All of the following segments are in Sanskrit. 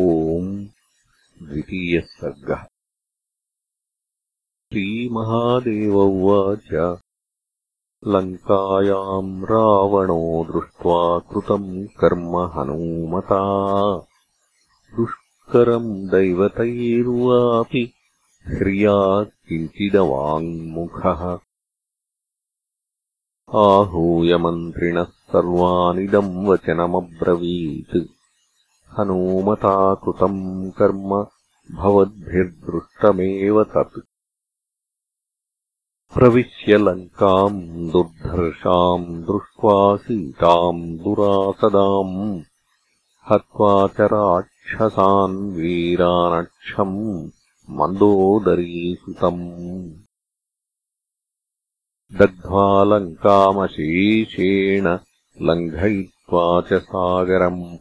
ओम् द्वितीयः सर्गः श्रीमहादेव उवाच। लङ्कायाम् रावणो दृष्ट्वा कृतम् कर्म हनूमता। दुष्करम् दैवतैर्वापि ह्रियात् किञ्चिदवाङ्मुखः। आहूय मन्त्रिणः सर्वानिदम् वचनमब्रवीत् हनूमता कृतम् कर्म भवद्भिर्दृष्टमेव तत्। प्रविश्य लङ्काम् दुर्धर्षाम् दृष्ट्वा सीताम् दुरासदाम्। हत्वा च राक्षसान् वीरानक्षम् मन्दोदरीसुतम् दग्ध्वा लङ्कामशेषेण लङ्घयित्वा च सागरम्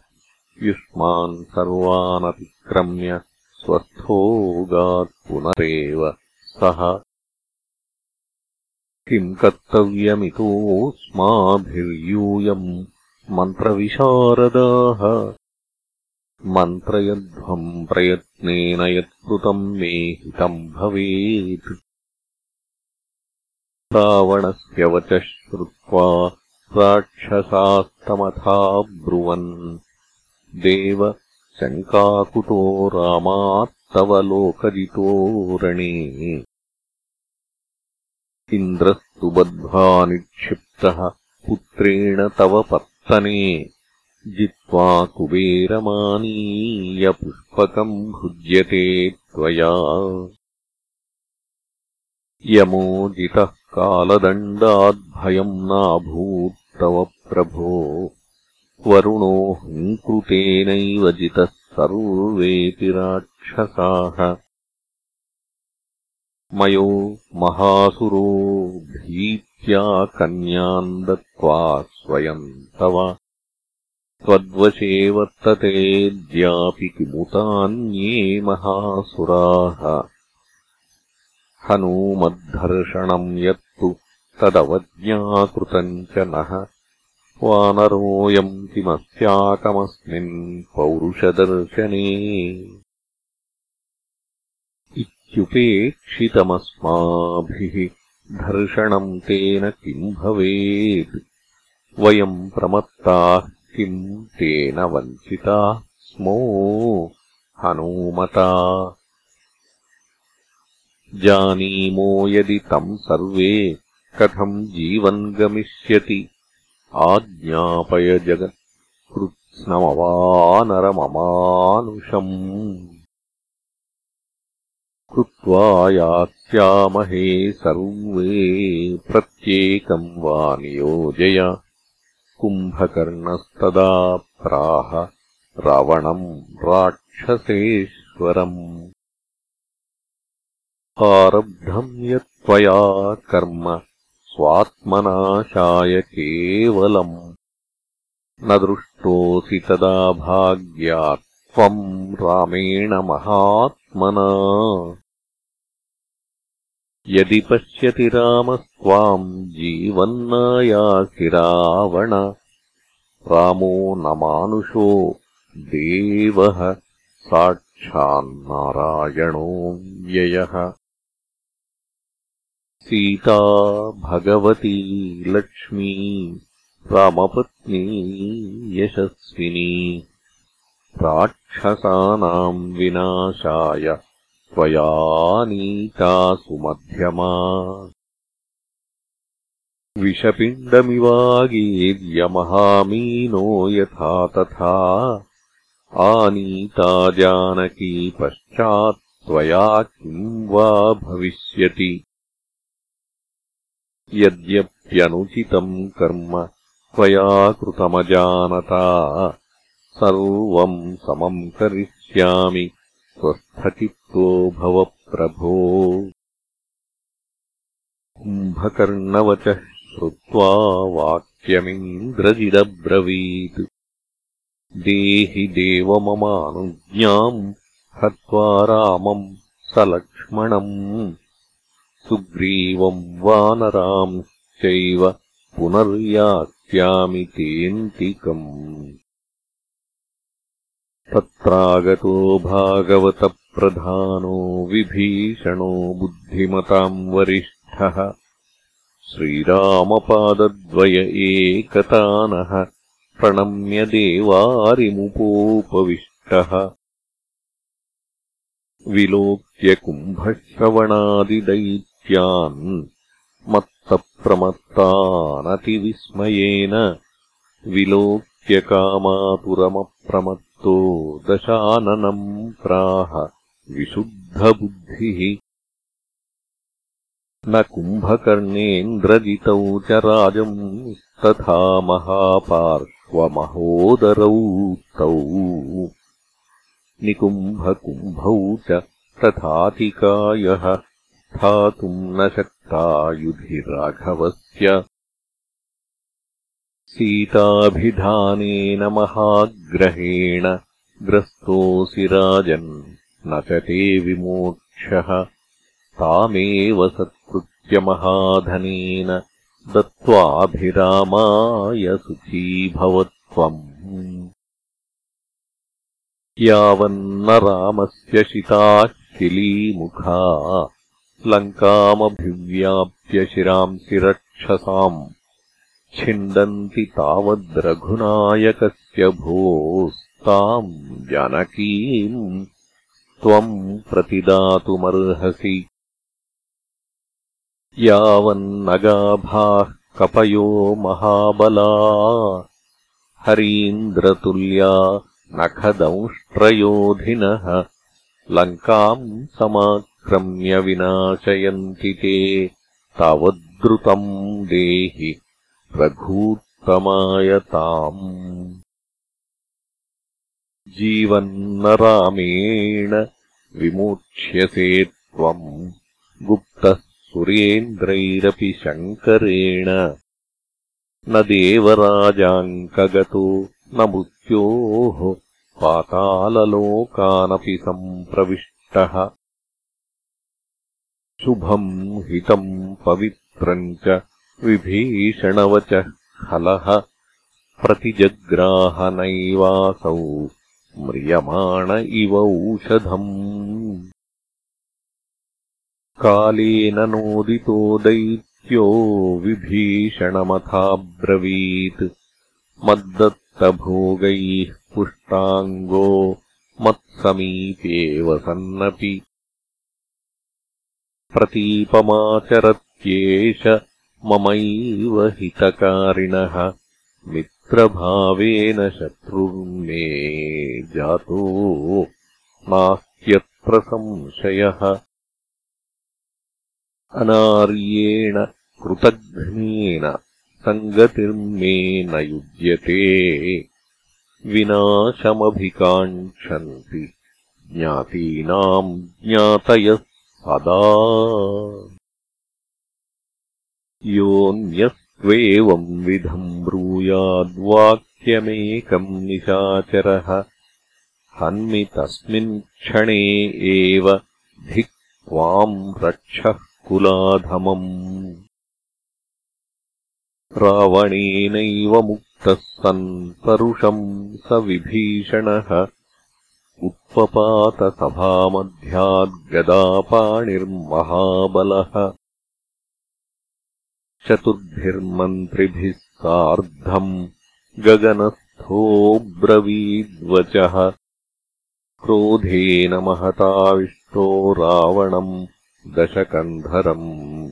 युष्मान् सर्वानतिक्रम्य स्वस्थोगात् पुनरेव सः। किम् कर्तव्यमितोऽस्माभिर्यूयम् मन्त्रविशारदाः। मन्त्रयध्वम् प्रयत्नेन यत्कृतम् मे हितम् भवेत्। रावणस्य वचः श्रुत्वा राक्षसास्तमथा ब्रुवन् देव शङ्काकुतो रामात्तव लोकजितो रणे। इन्द्रस्तु बद्ध्वा निक्षिप्तः पुत्रेण तव पत्तने। जित्वा कुबेरमानीयपुष्पकम् भुज्यते त्वया। यमोजितः कालदण्डाद्भयम् नाभूत्तव प्रभो वरुणो हङ्कृतेनैव जितः सर्वेऽपि राक्षसाः। मयो महासुरो भीत्या कन्याम् दत्त्वा स्वयम् तव। त्वद्वशे वर्ततेऽद्यापि किमुतान्ये महासुराः। हनूमद्धर्षणम् यत्तु तदवज्ञाकृतम् च नः वानरोऽयम् किमस्याकमस्मिन् पौरुषदर्शने। इत्युपेक्षितमस्माभिः धर्षणम् तेन किम् भवेत्? वयम् प्रमत्ताः किम् तेन वञ्चिताः स्मो? हनूमता। जानीमो यदि तम् सर्वे कथम् जीवन् गमिष्यति आज्ञापय जगत्कृत्स्नमवानरममानुषम् कृत्वा यास्यामहे सर्वे प्रत्येकम् वा नियोजय कुम्भकर्णस्तदा प्राह रावणम् राक्षसेश्वरम्। आरब्धम् यत्त्वया कर्म स्वात्मनाशाय केवलम्। न दृष्टोऽसि तदा भाग्यात् त्वम् रामेण महात्मना। यदि पश्यति रामस्त्वाम् जीवन्नायासि रावण। रामो न मानुषो देवः साक्षान्नारायणो व्ययः सीता भगवती लक्ष्मी रामपत्नी यशस्विनी राक्षसानाम् विनाशाय त्वयानीता सुमध्यमा। विषपिण्डमिवागेर्यमहामीनो यथा तथा आनीता जानकी पश्चात् त्वया किम् वा भविष्यति यद्यप्यनुचितम् कर्म त्वया कृतमजानता। सर्वम् समम् करिष्यामि स्वस्थचित्तो भव प्रभो कुम्भकर्णवचः श्रुत्वा वाक्यमिन्द्रजिदब्रवीत्। देहि देवममानुज्ञाम् हत्वा रामम् सलक्ष्मणम् सुग्रीवम् वानरांश्चैव पुनर्यास्यामि तेऽन्तिकम् तत्रागतो भागवतप्रधानो विभीषणो बुद्धिमताम् वरिष्ठः। श्रीरामपादद्वय एकतानः प्रणम्य देवारिमुपोपविष्टः। विलोक्य कुम्भश्रवणादिदैत्यान् मत्तप्रमत्तानतिविस्मयेन विलोक्य कामातुरमप्रमत्तो दशाननम् प्राह विशुद्धबुद्धिः। न कुम्भकर्णेन्द्रजितौ च राजम् तथा महापार्श्वमहोदरौ तौ। निकुम्भकुम्भौ च तथातिकायः स्थातुम् न शक्ता युधिराघवस्य सीताभिधानेन महाग्रहेण ग्रस्तोऽसि राजन् न च ते विमोक्षः। तामेव सत्कृत्य महाधनेन दत्त्वाभिरामाय सुखीभवत्वम् यावन्न रामस्य शिताः शिलीमुखा लङ्कामभिव्याप्य शिरांसि रक्षसाम् छिन्दन्ति तावद्रघुनायकस्य भोस्ताम् जानकीम् त्वम् प्रतिदातुमर्हसि। यावन्नगाभाः कपयो महाबला हरीन्द्रतुल्या नखदंष्ट्रयोधिनः लङ्काम् समाक्रम्य विनाशयन्ति ते। तावद्रुतम् देहि रघूत्तमायताम् जीवन्नरामेण विमोक्ष्यसे त्वम्। गुप्तः सुरेन्द्रैरपि शङ्करेण। न देवराजाङ्कगतो न मृत्योः पाताललोकानपि सम्प्रविष्टः शुभम् हितम् पवित्रम् च विभीषणवचः खलः प्रतिजग्राहनैवासौ म्रियमाण इव औषधम्। कालेन नोदितो दैत्यो विभीषणमथाब्रवीत्। मद्दत् भोगैः पुष्टाङ्गो मत्समीपेव सन्नपि प्रतीपमाचरत्येष ममैव हितकारिणः मित्रभावेन शत्रुर्मे जातो नास्त्यत्र संशयः अनार्येण कृतघ्नेन सङ्गतिर्मे न युज्यते। विनाशमभिकाङ्क्षन्ति ज्ञातीनाम् ज्ञातयः सदा योऽन्यस्त्वेवम् विधम् ब्रूयाद्वाक्यमेकम् निशाचरः हन्मि तस्मिन् क्षणे एव धिक् त्वाम् रक्षः कुलाधमम्। रावणेनैव मुक्तः सन् परुषम् स विभीषणः उत्पपातसभामध्याद्गदापाणिर्महाबलः चतुर्भिर्मन्त्रिभिः सार्धम् गगनस्थोऽब्रवीद्वचः क्रोधेन महताविष्टो रावणम् दशकन्धरम्।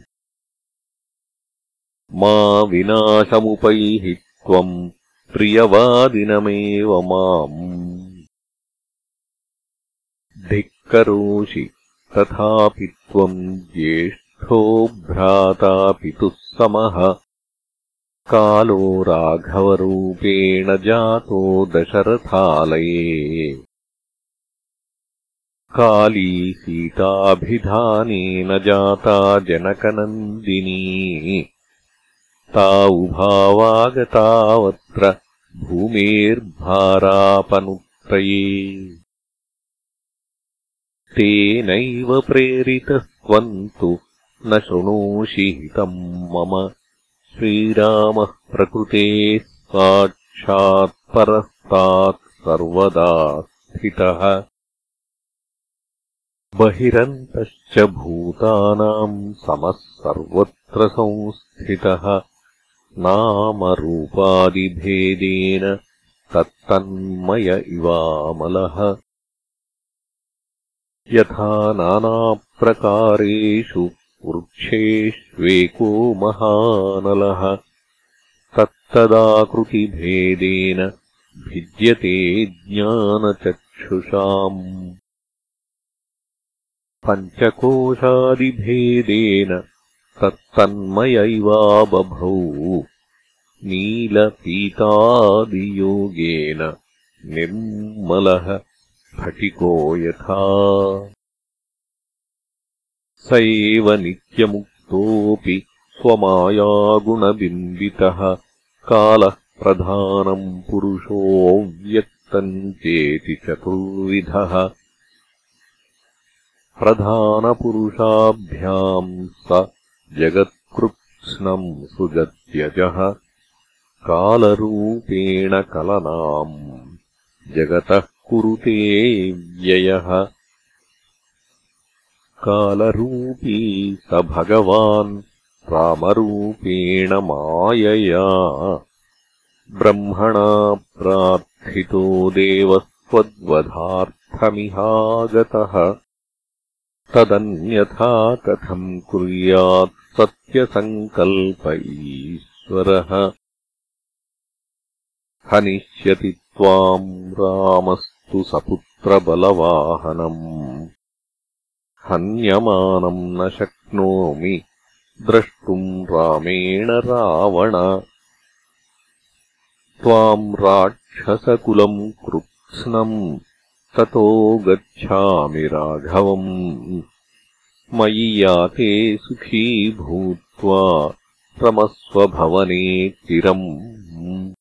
मा विनाशमुपैहि त्वम् प्रियवादिनमेव माम् धिक्करोषि। तथापि त्वम् ज्येष्ठो भ्राता पितुः समः। कालो राघवरूपेण जातो दशरथालये। काली सीताभिधानेन जाता जनकनन्दिनी। ता उभावागतावत्र भूमेर्भारापनुत्तये तेनैव प्रेरितस्त्वम् तु न शृणोषि हितम् मम। श्रीरामः प्रकृतेः साक्षात्परस्तात् सर्वदा संस्थितः बहिरन्तश्च भूतानाम् समः सर्वत्र संस्थितः। नामरूपादिभेदेन तत्तन्मय इवामलः यथा नानाप्रकारेषु वृक्षेष्वेको महानलः तत्तदाकृतिभेदेन भिद्यते ज्ञानचक्षुषाम्। पञ्चकोशादिभेदेन तत्तन्मयैवाबभौ नीलपीतादियोगेन निर्मलः स्फटिको यथा। स एव नित्यमुक्तोऽपि स्वमायागुणबिम्बितः। कालः प्रधानम् पुरुषोऽव्यक्तम् चेति चतुर्विधः। प्रधानपुरुषाभ्याम् स जगत्कृत्स्नम् सृजत्यजः। कालरूपेण कलनाम् जगतः कुरुते व्ययः कालरूपी स भगवान् रामरूपेण मायया। ब्रह्मणा प्रार्थितो देवस्त्वद्वधार्थमिहागतः तदन्यथा कथम् कुर्यात् सत्यसङ्कल्प ईश्वरः हनिष्यति त्वाम् रामस्तु सपुत्रबलवाहनम्। हन्यमानम् न शक्नोमि द्रष्टुम् रामेण रावण। त्वाम् राक्षसकुलम् कृत्स्नम् ततो गच्छामि राघवम्। मयि याते सुखी भूत्वा रमस्वभवने चिरम्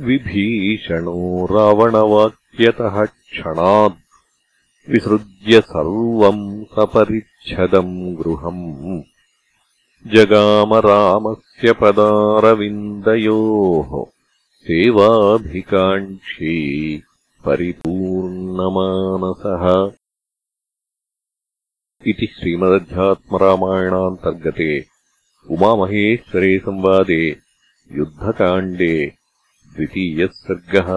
विभीषणो रावणवाक्यतः क्षणात् विसृज्य सर्वम् सपरिच्छदम् गृहम्। जगाम रामस्य पदारविन्दयोः सेवाभिकाङ्क्षी परिपूर्णमानसः। इति श्रीमदध्यात्मरामायणान्तर्गते उमामहेश्वरे संवादे युद्धकाण्डे द्वितीयः सर्गः